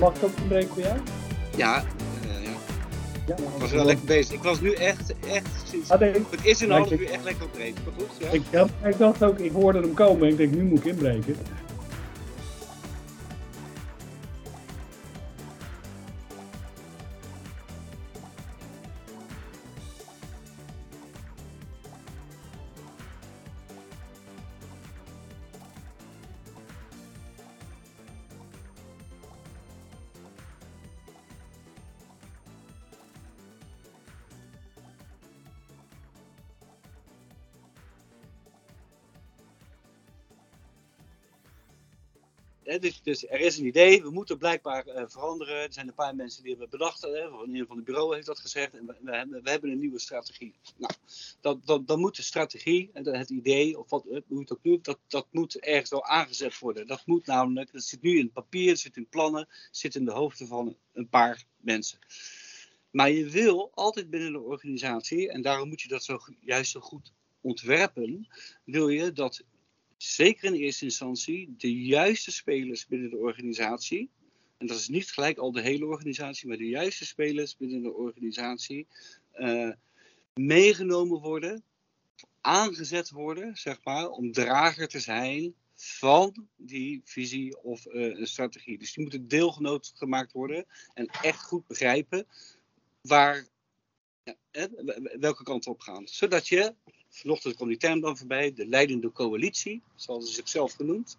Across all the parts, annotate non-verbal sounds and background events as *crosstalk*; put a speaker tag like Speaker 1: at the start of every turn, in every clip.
Speaker 1: Mag ik ook inbreken voor jou?
Speaker 2: Ja, uh, ja.
Speaker 1: Ja,
Speaker 2: ik was wel lekker bezig. Ik was nu echt, echt sinds
Speaker 1: Ah, nee.
Speaker 2: het is een half uur echt lekker op reed. Maar goed, ja.
Speaker 1: Ik, ja, ik dacht ook, ik hoorde hem komen en ik denk, nu moet ik inbreken.
Speaker 2: Dus, er is een idee, we moeten blijkbaar eh, veranderen. Er zijn een paar mensen die hebben bedacht, hè, van een van de bureau heeft dat gezegd. En we, hebben, we hebben een nieuwe strategie. Nou, dat, dat, dan moet de strategie, en het idee, of wat, hoe je het ook noemt, dat, dat moet ergens wel aangezet worden. Dat moet namelijk, dat zit nu in papier, zit in plannen, zit in de hoofden van een paar mensen. Maar je wil altijd binnen de organisatie, en daarom moet je dat zo, juist zo goed ontwerpen, wil je dat zeker in eerste instantie de juiste spelers binnen de organisatie, en dat is niet gelijk al de hele organisatie, maar de juiste spelers binnen de organisatie, eh, meegenomen worden, aangezet worden, zeg maar, om drager te zijn van die visie of een strategie. Dus die moeten deelgenoot gemaakt worden en echt goed begrijpen waar, ja, welke kant op gaan. Zodat je, vanochtend kwam die term dan voorbij, de leidende coalitie, zoals ze zichzelf genoemd.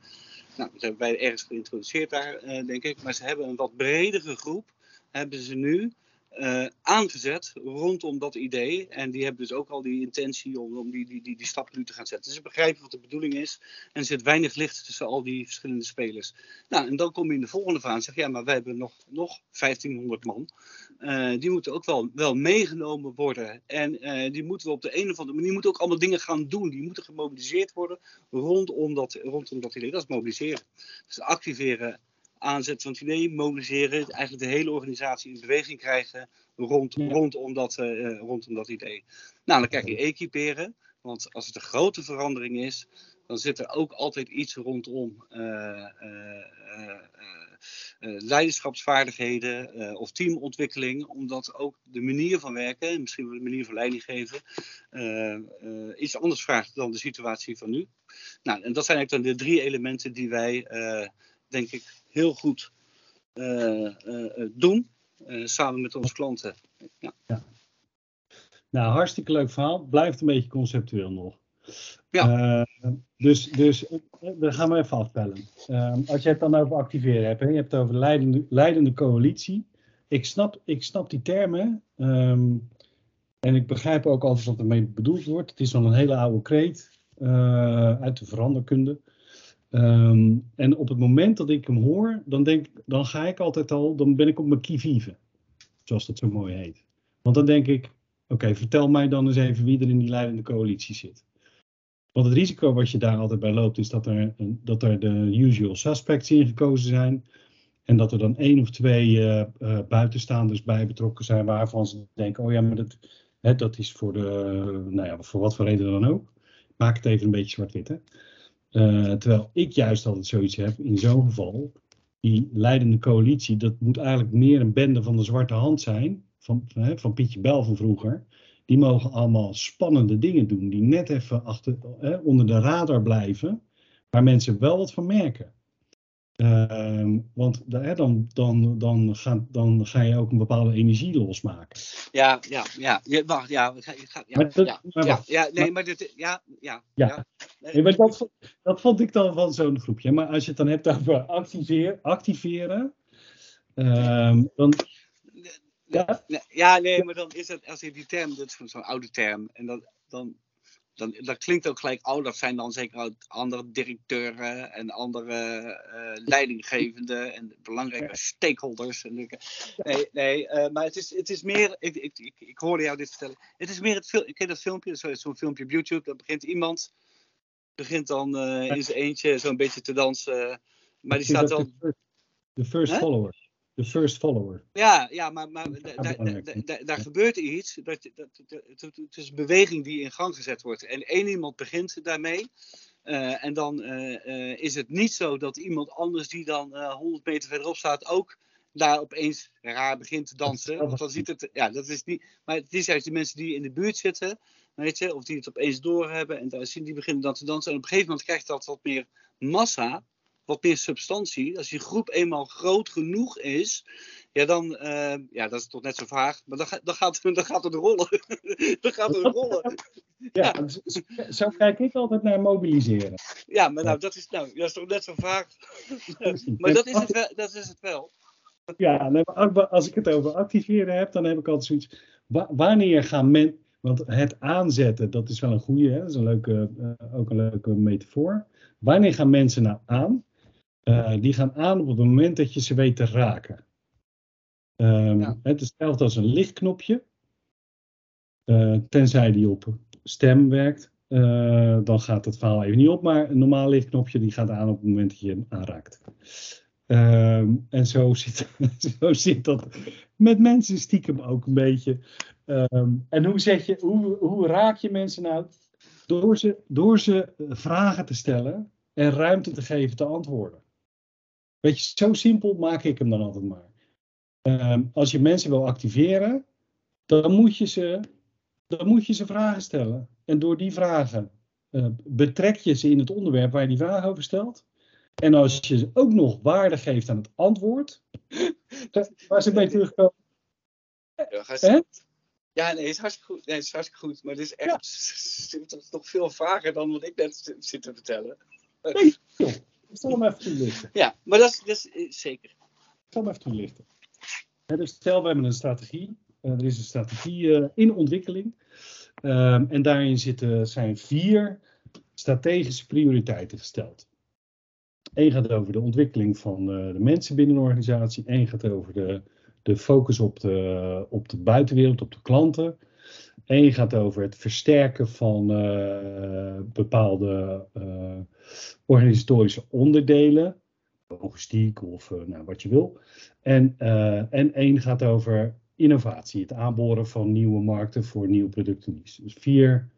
Speaker 2: Nou, dat hebben wij ergens geïntroduceerd daar, eh, denk ik. Maar ze hebben een wat bredere groep, hebben ze nu eh, aangezet rondom dat idee. En die hebben dus ook al die intentie om, die, die, die, stap nu te gaan zetten. Dus ze begrijpen wat de bedoeling is. En er zit weinig licht tussen al die verschillende spelers. Nou, en dan kom je in de volgende en zeg ja, maar wij hebben nog, nog 1500 man. Eh, die moeten ook wel, wel meegenomen worden. En eh, die moeten we op de een of andere manier moeten ook allemaal dingen gaan doen. Die moeten gemobiliseerd worden rondom dat, rondom dat idee. Dat is mobiliseren. Dus activeren, aanzetten van het idee, mobiliseren. Eigenlijk de hele organisatie in beweging krijgen rond, rondom, dat, eh, rondom dat idee. Nou, dan krijg je equiperen. Want als het een grote verandering is, dan zit er ook altijd iets rondom eh, leiderschapsvaardigheden of teamontwikkeling, omdat ook de manier van werken, en misschien wel de manier van leiding geven, iets anders vraagt dan de situatie van nu. Nou, en dat zijn eigenlijk dan de drie elementen die wij, denk ik, heel goed eh, eh, eh, doen, samen met onze klanten. Ja.
Speaker 1: Nou, hartstikke leuk verhaal. Blijft een beetje conceptueel nog.
Speaker 2: Ja.
Speaker 1: Dus, dus we gaan we even afbellen. Eh, als je het dan over activeren hebt, hè, je hebt het over leidende, leidende coalitie. Ik snap, ik snap die termen. ehm, en ik begrijp ook altijd wat ermee bedoeld wordt. Het is wel een hele oude kreet uit de veranderkunde. Ehm, en op het moment dat ik hem hoor, dan, denk, dan ga ik altijd al, dan ben ik op mijn qui-vive. Zoals dat zo mooi heet. Want dan denk ik, Oké, vertel mij dan eens even wie er in die leidende coalitie zit. Want het risico wat je daar altijd bij loopt, is dat er, dat er de usual suspects in gekozen zijn. En dat er dan één of twee eh, eh, buitenstaanders bij betrokken zijn, waarvan ze denken: oh ja, maar dat, hè, dat is voor de, nou ja, voor wat voor reden dan ook. Maak het even een beetje zwart-wit. Eh, terwijl ik juist altijd zoiets heb, in zo'n geval, die leidende coalitie, dat moet eigenlijk meer een bende van de zwarte hand zijn, van, van Pietje Bel van vroeger. Die mogen allemaal spannende dingen doen, die net even achter, hè, onder de radar blijven, waar mensen wel wat van merken. Ehm, want hè, dan, dan, dan, ga, dan ga je ook een bepaalde energie losmaken.
Speaker 2: Ja, ja, ja. Je, wacht, ja, ja,
Speaker 1: dat- maar wacht.
Speaker 2: ja, nee,
Speaker 1: Maar-
Speaker 2: dit, ja, ja,
Speaker 1: Ja.
Speaker 2: Nee,
Speaker 1: maar dat, dat vond ik dan van zo'n groepje. Maar als je het dan hebt over activeer, activeren, ehm, dan. Ja,
Speaker 2: Nee, ja, nee, maar dan is het, als je die term, dat is zo'n zo'n oude term, en dan, dan, dan, dat klinkt ook gelijk, oh, dat zijn dan zeker ook andere directeuren en andere eh, leidinggevenden en belangrijke stakeholders. En, nee, nee eh, maar het is, het is meer, ik, ik, ik, ik hoorde jou dit vertellen, het is meer het ik ken dat filmpje, zo- zo'n filmpje op YouTube, dan begint iemand, begint dan eh, in zijn eentje zo'n beetje te dansen, maar die staat dan...
Speaker 1: De first
Speaker 2: Hè?
Speaker 1: follower. De first follower.
Speaker 2: Ja, ja maar, maar daar gebeurt iets. Dat, dat, dat- het- het is een beweging die in gang gezet wordt. En één iemand begint daarmee. eh, en dan eh, eh, is het niet zo dat iemand anders die dan eh 100 meter verderop staat ook daar opeens raar begint te dansen. Want dan ziet het, ja, dat is niet, maar het is juist die mensen die in de buurt zitten, weet je, of die het opeens doorhebben en daar zien die beginnen dan te dansen. En op een gegeven moment krijgt dat wat meer massa, wat meer substantie. Als die groep eenmaal groot genoeg is, ja, dan, uh, ja, dat is toch net zo vaag, maar dan, dan, gaat, *laughs* dan gaat het rollen. *laughs* dan gaat het rollen. *laughs*
Speaker 1: Ja, ja. Zo, kijk ik altijd naar mobiliseren.
Speaker 2: Ja, maar nou, dat is, nou, dat is toch net zo vaag. maar dat is het wel. Dat is het wel.
Speaker 1: Ja, als ik het over activeren heb, dan heb ik altijd zoiets. Wanneer gaan men. Want het aanzetten, dat is wel een goede, hè? dat is een leuke, uh, ook een leuke metafoor. Wanneer gaan mensen nou aan? Uh, die gaan aan op het moment dat je ze weet te raken. Um, ja. Het is hetzelfde als een lichtknopje. Uh, tenzij die op stem werkt, uh, dan gaat het verhaal even niet op. Maar een normaal lichtknopje die gaat aan op het moment dat je hem aanraakt. Um, en zo *laughs* zit, zo zit dat met mensen stiekem ook een beetje. Um, en hoe, zet je, hoe, hoe raak je mensen nou? Door ze, door ze vragen te stellen en ruimte te geven te antwoorden. Weet je, zo simpel maak ik hem dan altijd maar. Um, als je mensen wil activeren, dan moet je ze, dan moet je ze vragen stellen. En door die vragen uh, betrek je ze in het onderwerp waar je die vraag over stelt. En als je ze ook nog waarde geeft aan het antwoord, *laughs* waar ze mee terugkomen.
Speaker 2: Ja, ja, nee, het is hartstikke goed. Nee, het is hartstikke goed. Maar het is echt ja. *laughs* toch veel vager dan wat ik net zit te vertellen.
Speaker 1: Nee, joh. Ik zal hem even toelichten.
Speaker 2: Ja, maar dat is, dat is eh, zeker.
Speaker 1: Ik zal hem even toelichten. dus stel, we hebben een strategie. Uh, er is een strategie uh, in ontwikkeling. Um, en daarin zitten, zijn vier strategische prioriteiten gesteld. Eén gaat over de ontwikkeling van uh, de mensen binnen een organisatie. Eén gaat over de, de focus op de, op de buitenwereld, op de klanten. Eén gaat over het versterken van uh, bepaalde uh, organisatorische onderdelen, logistiek of uh, nou, wat je wil. En, en één gaat over innovatie, het aanboren van nieuwe markten voor nieuwe producten. Dus vier,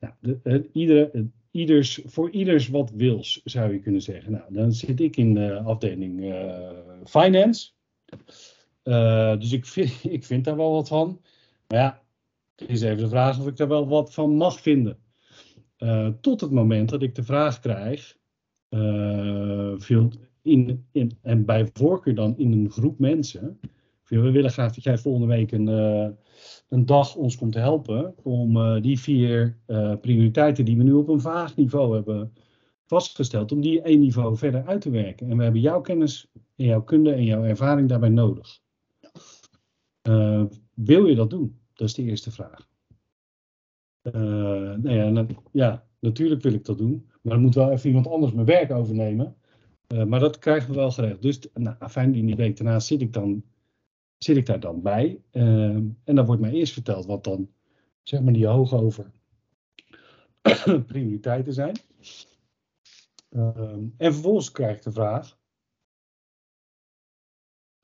Speaker 1: nou, de, iedere, ieders, voor ieders wat wils, zou je kunnen zeggen. Nou, dan zit ik in de afdeling finance. dus ik vind, *laughs* ik vind daar wel wat van. Maar ja, het is even de vraag of ik daar wel wat van mag vinden. Uh, tot het moment dat ik de vraag krijg, veel in, in, en bij voorkeur dan in een groep mensen. We willen graag dat jij volgende week een, uh, een dag ons komt helpen om die vier prioriteiten die we nu op een vaag niveau hebben vastgesteld, om die één niveau verder uit te werken. En we hebben jouw kennis en jouw kunde en jouw ervaring daarbij nodig. wil je dat doen? Dat is de eerste vraag. Uh, ja, natuurlijk wil ik dat doen. Maar dan moet wel even iemand anders mijn werk overnemen. Uh, maar dat krijgen we wel geregeld. Dus nou, fijn, die week daarna zit ik, dan, zit ik daar dan bij. Uh, en dan wordt mij eerst verteld wat dan, zeg maar, die hoog over *coughs* prioriteiten zijn. en vervolgens krijg ik de vraag: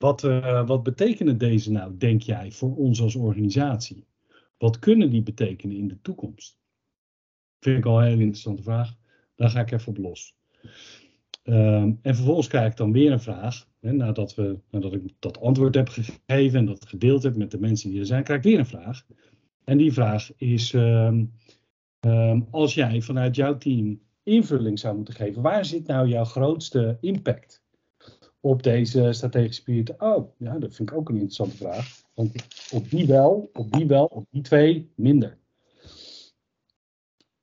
Speaker 1: wat, uh, wat betekenen deze nou, denk jij, voor ons als organisatie? Wat kunnen die betekenen in de toekomst? Vind ik al een heel interessante vraag. Daar ga ik even op los. Um, en vervolgens krijg ik dan weer een vraag. Hè, nadat, we, nadat ik dat antwoord heb gegeven en dat gedeeld heb met de mensen die er zijn, krijg ik weer een vraag. En die vraag is: um, um, als jij vanuit jouw team invulling zou moeten geven, waar zit nou jouw grootste impact? Op deze strategische periode? Oh, ja, dat vind ik ook een interessante vraag. Want op die wel, op die wel, op die twee minder.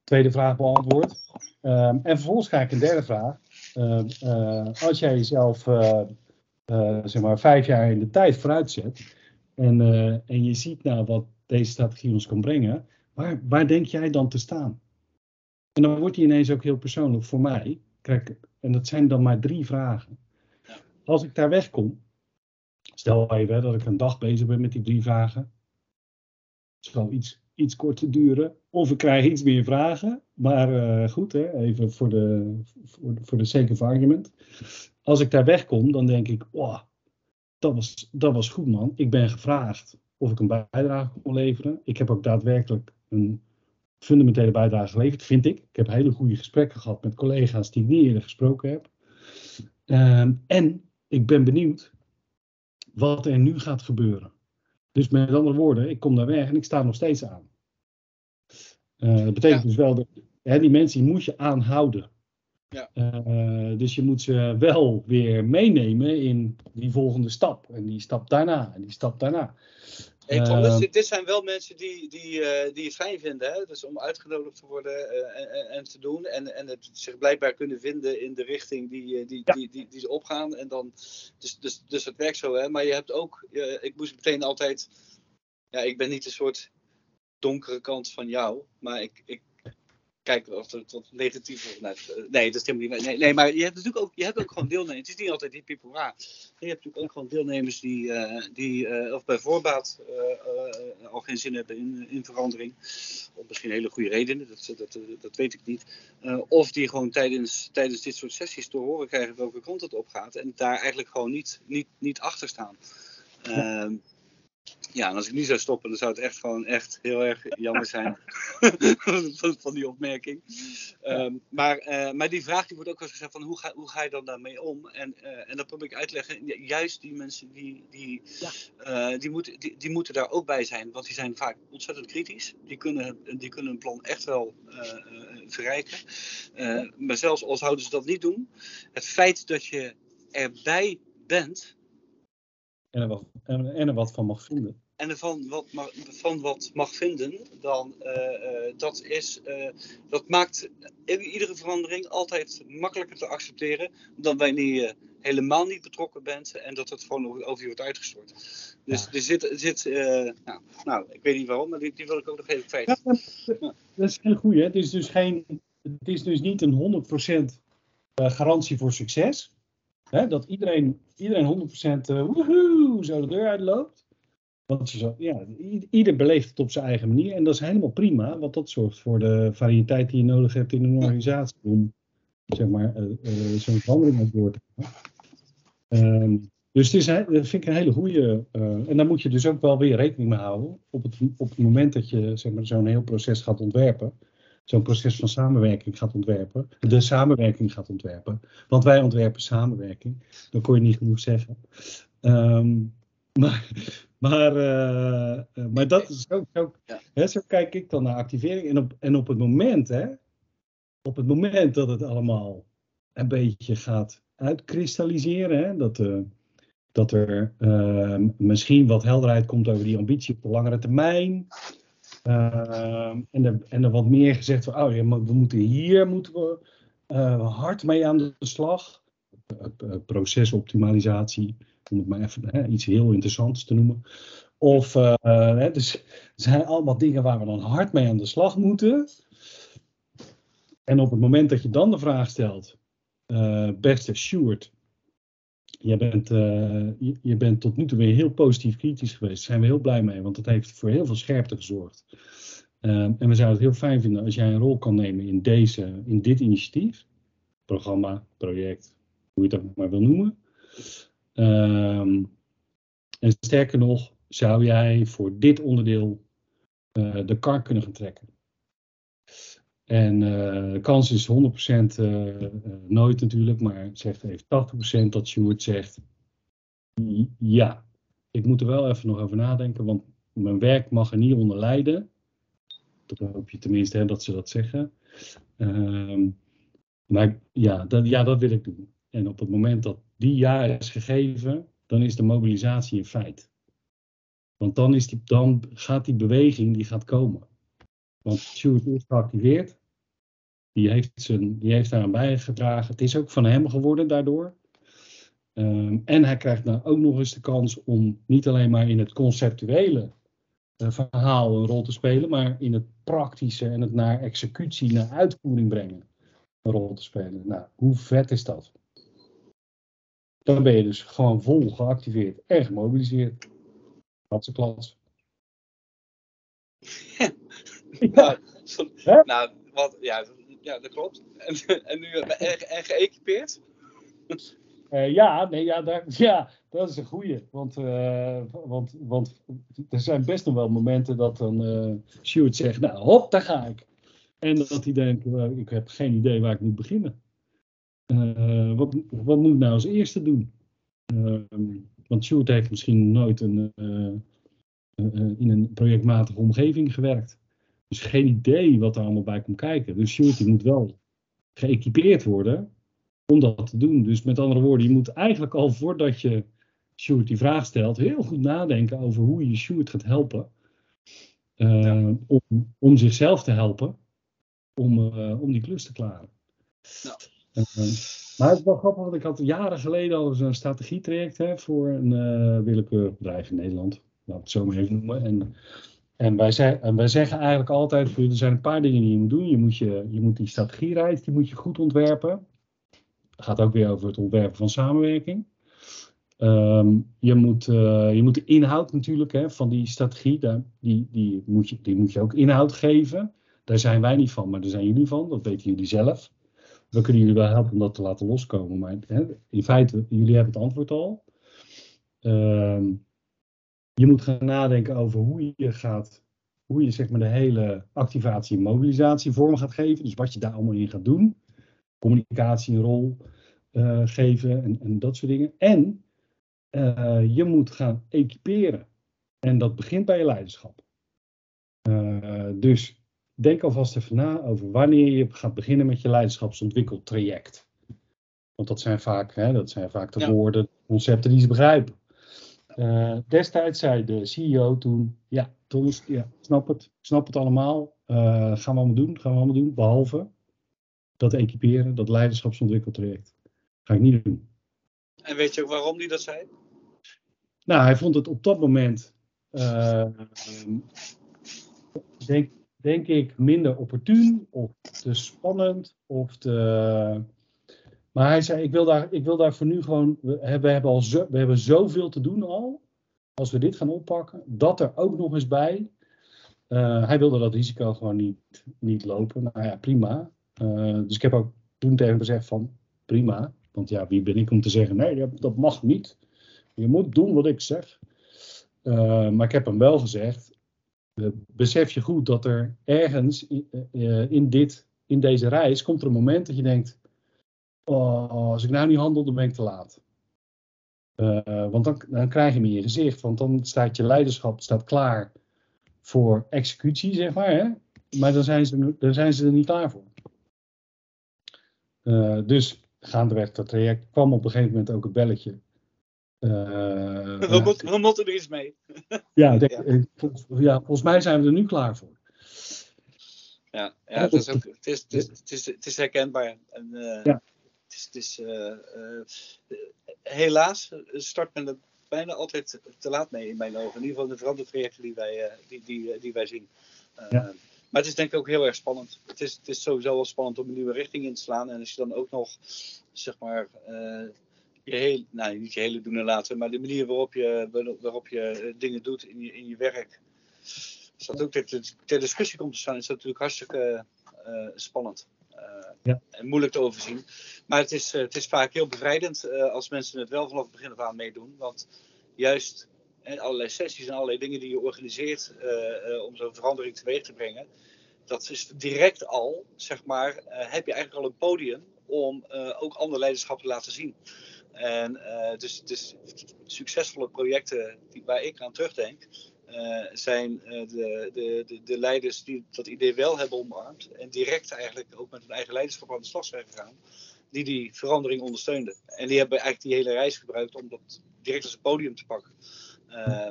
Speaker 1: Tweede vraag beantwoord. Um, en vervolgens ga ik een derde vraag. Uh, uh, als jij jezelf uh, zeg maar vijf jaar in de tijd vooruit zet en, en je ziet nou wat deze strategie ons kan brengen, waar, waar denk jij dan te staan? En dan wordt die ineens ook heel persoonlijk voor mij. Kijk, en dat zijn dan maar drie vragen als ik daar wegkom, stel even dat ik een dag bezig ben met die drie vragen. Het zal iets, iets korter duren. Of ik krijg iets meer vragen. Maar uh, goed, hè, even voor de, voor, voor de sake of argument. Als ik daar wegkom, dan denk ik, wow, dat was, dat was goed man. Ik ben gevraagd of ik een bijdrage kon leveren. Ik heb ook daadwerkelijk een fundamentele bijdrage geleverd, vind ik. Ik heb hele goede gesprekken gehad met collega's die ik niet eerder gesproken heb. Um, en ik ben benieuwd wat er nu gaat gebeuren. Dus met andere woorden, ik kom daar weg en ik sta nog steeds aan. Uh, dat betekent dus wel dat hè, die mensen die moet je aanhouden.
Speaker 2: Ja.
Speaker 1: Uh, dus je moet ze wel weer meenemen in die volgende stap. En die stap daarna. En die stap daarna.
Speaker 2: Uh, dit, dit, zijn wel mensen die, die, uh, die het fijn vinden. Hè? Dus om uitgenodigd te worden en, en, te doen. En, en het zich blijkbaar kunnen vinden in de richting die, die, ja. die, die, die, ze opgaan. En dan, dus, dus, dus het werkt zo. Hè? Maar je hebt ook, ik moest meteen altijd. Ja, ik ben niet een soort donkere kant van jou. Maar ik, ik kijken of het wat negatief nou, Nee, dat is helemaal niet. Nee, nee, maar je hebt natuurlijk ook, je hebt ook gewoon deelnemers. Het is niet altijd die people Je hebt natuurlijk ook gewoon deelnemers die, uh, die uh, of bij voorbaat uh, al geen zin hebben in, in verandering. Of misschien hele goede redenen, dat, dat, dat weet ik niet. of die gewoon tijdens, tijdens dit soort sessies te horen krijgen welke kant het op gaat. En daar eigenlijk gewoon niet, niet, niet achter staan. Ja. Ehm, ja, en als ik nu zou stoppen, dan zou het echt gewoon echt heel erg jammer zijn *laughs* van, van, die opmerking. Um, maar, uh, maar die vraag die wordt ook wel eens gezegd van hoe ga, hoe ga je dan daarmee om? En, uh, en dat probeer ik uit te leggen. Juist die mensen die, die, ja. uh, die, moeten, die, die, moeten daar ook bij zijn, want die zijn vaak ontzettend kritisch. Die kunnen, die kunnen een plan echt wel verrijken. maar zelfs als zouden ze dat niet doen, het feit dat je erbij bent
Speaker 1: en er wat, en, en er wat van mag vinden.
Speaker 2: En ervan wat mag, van wat mag vinden, dan uh, uh, dat, is, uh, dat maakt iedere verandering altijd makkelijker te accepteren dan wanneer je helemaal niet betrokken bent en dat het gewoon over je wordt uitgestort. Dus ja. er zit, zit nou, nou, ik weet niet waarom, maar die, die wil ik ook nog even kwijt. Ja,
Speaker 1: dat is geen goede. Het is dus geen, het is dus niet een 100% garantie voor succes. Hè, dat iedereen, iedereen 100% uh, woehoe, zo de deur uitloopt. Want zo, ja, ieder beleeft het op zijn eigen manier. En dat is helemaal prima, want dat zorgt voor de variëteit die je nodig hebt in een organisatie. Om zeg maar, uh, uh, zo'n verandering ook door te gaan. Um, dus het is, dat vind ik een hele goede. Uh, en daar moet je dus ook wel weer rekening mee houden. Op het, op het moment dat je zeg maar, zo'n heel proces gaat ontwerpen zo'n proces van samenwerking gaat ontwerpen, de samenwerking gaat ontwerpen. Want wij ontwerpen samenwerking, dat kon je niet genoeg zeggen. Um, maar, maar, uh, maar dat is ook, ook hè, zo kijk ik dan naar activering. En op, en op het moment, hè, op het moment dat het allemaal een beetje gaat uitkristalliseren, hè, dat, uh, dat er uh, misschien wat helderheid komt over die ambitie op de langere termijn. Uh, en, er, en wat meer gezegd van, oh we moeten hier moeten we, uh, hard mee aan de slag. Uh, procesoptimalisatie, om het maar even iets heel interessants te noemen. Of, hè, dus er zijn allemaal dingen waar we dan hard mee aan de slag moeten. En op het moment dat je dan de vraag stelt, beste Stuart, je bent, uh, je, bent tot nu toe weer heel positief kritisch geweest. Daar zijn we heel blij mee, want dat heeft voor heel veel scherpte gezorgd. Um, en we zouden het heel fijn vinden als jij een rol kan nemen in, deze, in dit initiatief. Programma, project, hoe je ook maar wil noemen. Um, en sterker nog, zou jij voor dit onderdeel uh, de kar kunnen gaan trekken. En uh, de kans is 100% uh, nooit natuurlijk, maar zegt even 80% dat Stuart zegt: Ja, ik moet er wel even nog over nadenken, want mijn werk mag er niet onder lijden. Dat hoop je tenminste hè, dat ze dat zeggen. Uh, maar ja dat, ja, dat wil ik doen. En op het moment dat die ja is gegeven, dan is de mobilisatie een feit. Want dan, is die, dan gaat die beweging die gaat komen. Want Stuart is geactiveerd. Die heeft, zijn, die heeft daaraan bijgedragen. Het is ook van hem geworden daardoor. Um, en hij krijgt dan ook nog eens de kans om niet alleen maar in het conceptuele uh, verhaal een rol te spelen, maar in het praktische en het naar executie, naar uitvoering brengen een rol te spelen. Nou, hoe vet is dat? Dan ben je dus gewoon vol geactiveerd en gemobiliseerd. Dat is klas. *laughs* *laughs*
Speaker 2: Ja. Nou, nou, wat, ja, ja, dat klopt. En, en nu en, en geëquipeerd?
Speaker 1: Uh, ja, nee, ja, daar, *laughs* ja, dat is een goeie. Want, uh, want, want er zijn best nog wel momenten dat dan uh, Stuart zegt, nou hop, daar ga ik. En dat hij denkt, ik heb geen idee waar ik moet beginnen. wat, wat moet ik nou als eerste doen? Ehm, Want Sjoerd heeft misschien nooit een, eh, eh, in een projectmatige omgeving gewerkt. Dus geen idee wat er allemaal bij komt kijken. Dus die moet wel geëquipeerd worden om dat te doen. Dus met andere woorden, je moet eigenlijk al voordat je Sjoerd die vraag stelt, heel goed nadenken over hoe je Sjoerd gaat helpen. Uh, om, om zichzelf te helpen om, uh, om die klus te klaren. Uh, maar het is wel grappig, want ik had jaren geleden al een strategietraject hè, voor een willekeurig bedrijf in Nederland. Laat ik het zo maar even noemen. En, en, wij, wij zeggen eigenlijk altijd, er zijn een paar dingen die je moet doen. Je moet, je, je moet die strategiereis, die moet je goed ontwerpen. Het gaat ook weer over het ontwerpen van samenwerking. Um, je, moet, uh, je moet de inhoud natuurlijk hè, van die strategie, daar, die, die, moet je, die moet je ook inhoud geven. Daar zijn wij niet van, maar daar zijn jullie van. Dat weten jullie zelf. We kunnen jullie wel helpen om dat te laten loskomen. Maar hè, in feite, jullie hebben het antwoord al. Um, je moet gaan nadenken over hoe je gaat, hoe je zeg maar de hele activatie en mobilisatie vorm gaat geven. Dus wat je daar allemaal in gaat doen. Communicatie een rol uh, geven en, en, dat soort dingen. En uh, je moet gaan equiperen. En dat begint bij je leiderschap. Uh, dus denk alvast even na over wanneer je gaat beginnen met je leiderschapsontwikkeltraject. Want dat zijn vaak, hè, dat zijn vaak de ja. woorden, concepten die ze begrijpen. Uh, destijds zei de CEO toen, ja, Thomas, ja, snap het, snap het allemaal. Uh, gaan we allemaal doen, gaan we allemaal doen, behalve dat equiperen, dat leiderschapsontwikkeltraject. Ga ik niet doen.
Speaker 2: En weet je ook waarom hij dat zei?
Speaker 1: Nou, hij vond het op dat moment, uh, denk, denk ik, minder opportun of te spannend of te... Maar hij zei, ik wil daar, ik wil daar voor nu gewoon, we hebben, hebben al we hebben zoveel te doen al, als we dit gaan oppakken, dat er ook nog eens bij. Uh, hij wilde dat risico gewoon niet, niet lopen. Nou ja, prima. Uh, dus ik heb ook toen tegen hem gezegd van, prima. Want ja, wie ben ik om te zeggen, nee, dat mag niet. Je moet doen wat ik zeg. Uh, maar ik heb hem wel gezegd, besef je goed dat er ergens in, dit, in deze reis komt er een moment dat je denkt, oh, als ik nou niet handel, dan ben ik te laat. Uh, want dan, dan, krijg je hem in je gezicht, want dan staat je leiderschap staat klaar voor executie, zeg maar. Hè? Maar dan zijn, ze, dan zijn ze er niet klaar voor. Uh, dus gaandeweg dat traject kwam op een gegeven moment ook het belletje.
Speaker 2: Uh, we, moet, we, moeten er iets mee. *laughs*
Speaker 1: ja, denk, ja. Ja, volgens mij zijn we er nu klaar voor.
Speaker 2: Ja, ja het, is ook, het, is, het, is, het, is, het is herkenbaar. En, ja het is, het is uh, uh, helaas start men er bijna altijd te laat mee in mijn ogen. In ieder geval de verandertrajecten die wij, uh, die, die, die wij zien. Ja. Maar het is denk ik ook heel erg spannend. Het is, het is sowieso wel spannend om een nieuwe richting in te slaan. En als je dan ook nog, zeg maar, je heel, nou niet je hele doen en laten, maar de manier waarop je, waarop je dingen doet in je, in je werk. Als dat ook ter, ter discussie komt te staan, is dat natuurlijk hartstikke spannend. Uh, ja. En moeilijk te overzien. Maar het is, uh, het is vaak heel bevrijdend uh, als mensen het wel vanaf het begin af aan meedoen. Want juist allerlei sessies en allerlei dingen die je organiseert om zo'n verandering teweeg te brengen. Dat is direct al, zeg maar, heb je eigenlijk al een podium om ook ander leiderschap te laten zien. En dus, dus succesvolle projecten die, waar ik aan terugdenk, uh, zijn uh, de, de, de, de, leiders die dat idee wel hebben omarmd en direct eigenlijk ook met hun eigen leiderschap aan de slag zijn gegaan, die die verandering ondersteunden. En die hebben eigenlijk die hele reis gebruikt om dat direct als een podium te pakken. Uh,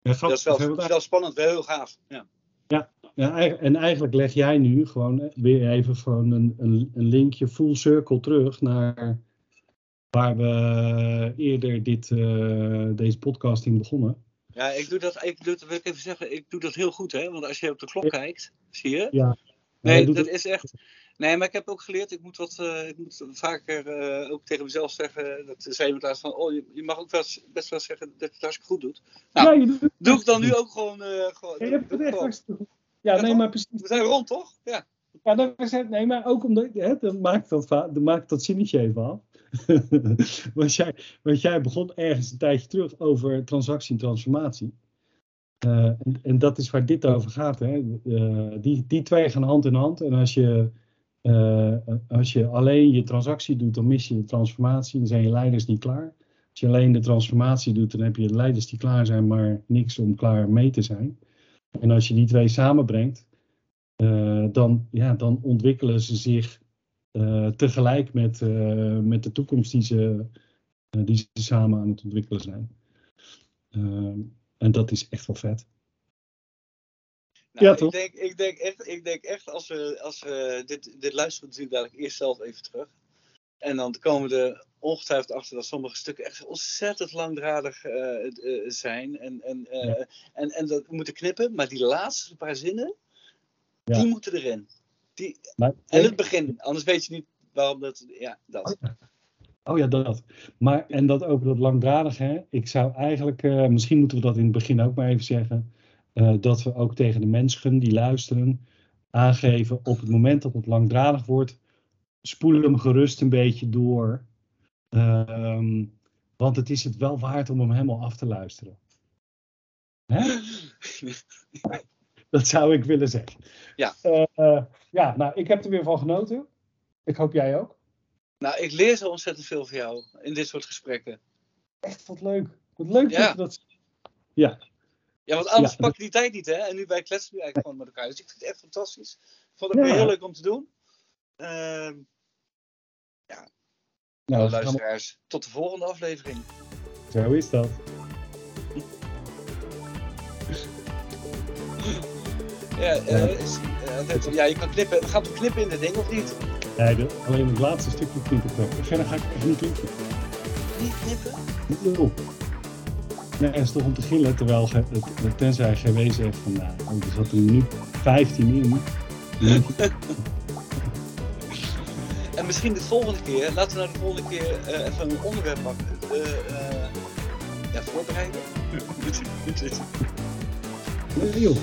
Speaker 2: ja, dat is wel, wel spannend, wel heel gaaf. Ja.
Speaker 1: Ja, ja, en eigenlijk leg jij nu gewoon weer even gewoon een, een, een linkje full circle terug naar waar we eerder dit, deze podcasting begonnen.
Speaker 2: Ja, ik doe dat, ik doe, wil ik even zeggen, ik doe dat heel goed, hè? Want als je op de klok kijkt, zie je?
Speaker 1: Ja.
Speaker 2: Nee, dat is echt. Nee, maar ik heb ook geleerd, ik moet wat, uh, ik moet vaker uh, ook tegen mezelf zeggen, dat zei iemand laatst van, oh, je, je, mag ook wel, best wel zeggen dat je het hartstikke goed doet. Nou, ja, doet doe ik dan nu ook gewoon. Uh, gewoon
Speaker 1: ja, je hebt het echt hartstikke goed. Ja, nee, maar precies.
Speaker 2: We zijn rond, toch? Ja.
Speaker 1: Ja, dat is het, nee, maar ook omdat, hè, dan maakt dat, dan maakt dat zinnetje even af. *laughs* want, jij, want jij begon ergens een tijdje terug over transactie en transformatie. Uh, en, en, dat is waar dit over gaat. Hè? Uh, die, die twee gaan hand in hand. En als je, uh, als je alleen je transactie doet, dan mis je de transformatie. Dan zijn je leiders niet klaar. Als je alleen de transformatie doet, dan heb je leiders die klaar zijn, maar niks om klaar mee te zijn. En als je die twee samenbrengt, dan, ja, dan ontwikkelen ze zich tegelijk met, uh, met de toekomst die ze, die ze samen aan het ontwikkelen zijn. en dat is echt wel vet.
Speaker 2: Nou, ja, toch? Ik denk, ik, denk echt, ik denk echt, als we, als we dit, dit luisteren natuurlijk dadelijk eerst zelf even terug. En dan komen we er ongetwijfeld achter dat sommige stukken echt ontzettend langdradig uh, zijn. En, en, uh, ja. en, en dat moeten knippen. Maar die laatste paar zinnen, ja. die moeten erin. Die, maar, en het begin, anders weet je niet waarom dat. Ja, dat.
Speaker 1: Oh ja, dat. Maar, en dat over dat langdradig, hè? Ik zou eigenlijk, misschien moeten we dat in het begin ook maar even zeggen. dat we ook tegen de mensen die luisteren aangeven op het moment dat het langdradig wordt spoel hem gerust een beetje door. Ehm, want het is het wel waard om hem helemaal af te luisteren. Hè? *laughs* *laughs* Dat zou ik willen zeggen.
Speaker 2: Ja.
Speaker 1: Uh, ja, nou, ik heb er weer van genoten. Ik hoop jij ook.
Speaker 2: Nou, ik leer zo ontzettend veel van jou in dit soort gesprekken.
Speaker 1: Echt wat leuk. Wat leuk
Speaker 2: ja.
Speaker 1: dat je dat. Ja.
Speaker 2: Ja, want anders ja, pak je die tijd niet, hè? En nu wij kletsen nu eigenlijk gewoon met elkaar. Dus ik vind het echt fantastisch. Ik vond het ja. heel leuk om te doen. Uh, ja. Nou, luisteraars, tot de volgende aflevering.
Speaker 1: Zo is dat.
Speaker 2: Ja, uh, is, uh, ja, je kan knippen. Gaat het knippen in de ding of niet?
Speaker 1: Nee, de, alleen het laatste stukje knippen. Verder ga ik even niet knippen.
Speaker 2: Niet knippen?
Speaker 1: No. Nee, dat is toch om te gillen, terwijl het, het, tenzij GW zegt van nou, er zat er nu 15 in. *laughs*
Speaker 2: En misschien de volgende keer, laten we nou de volgende keer uh, even een onderwerp pakken. Ja, voorbereiden. *laughs*
Speaker 1: Nee, joh.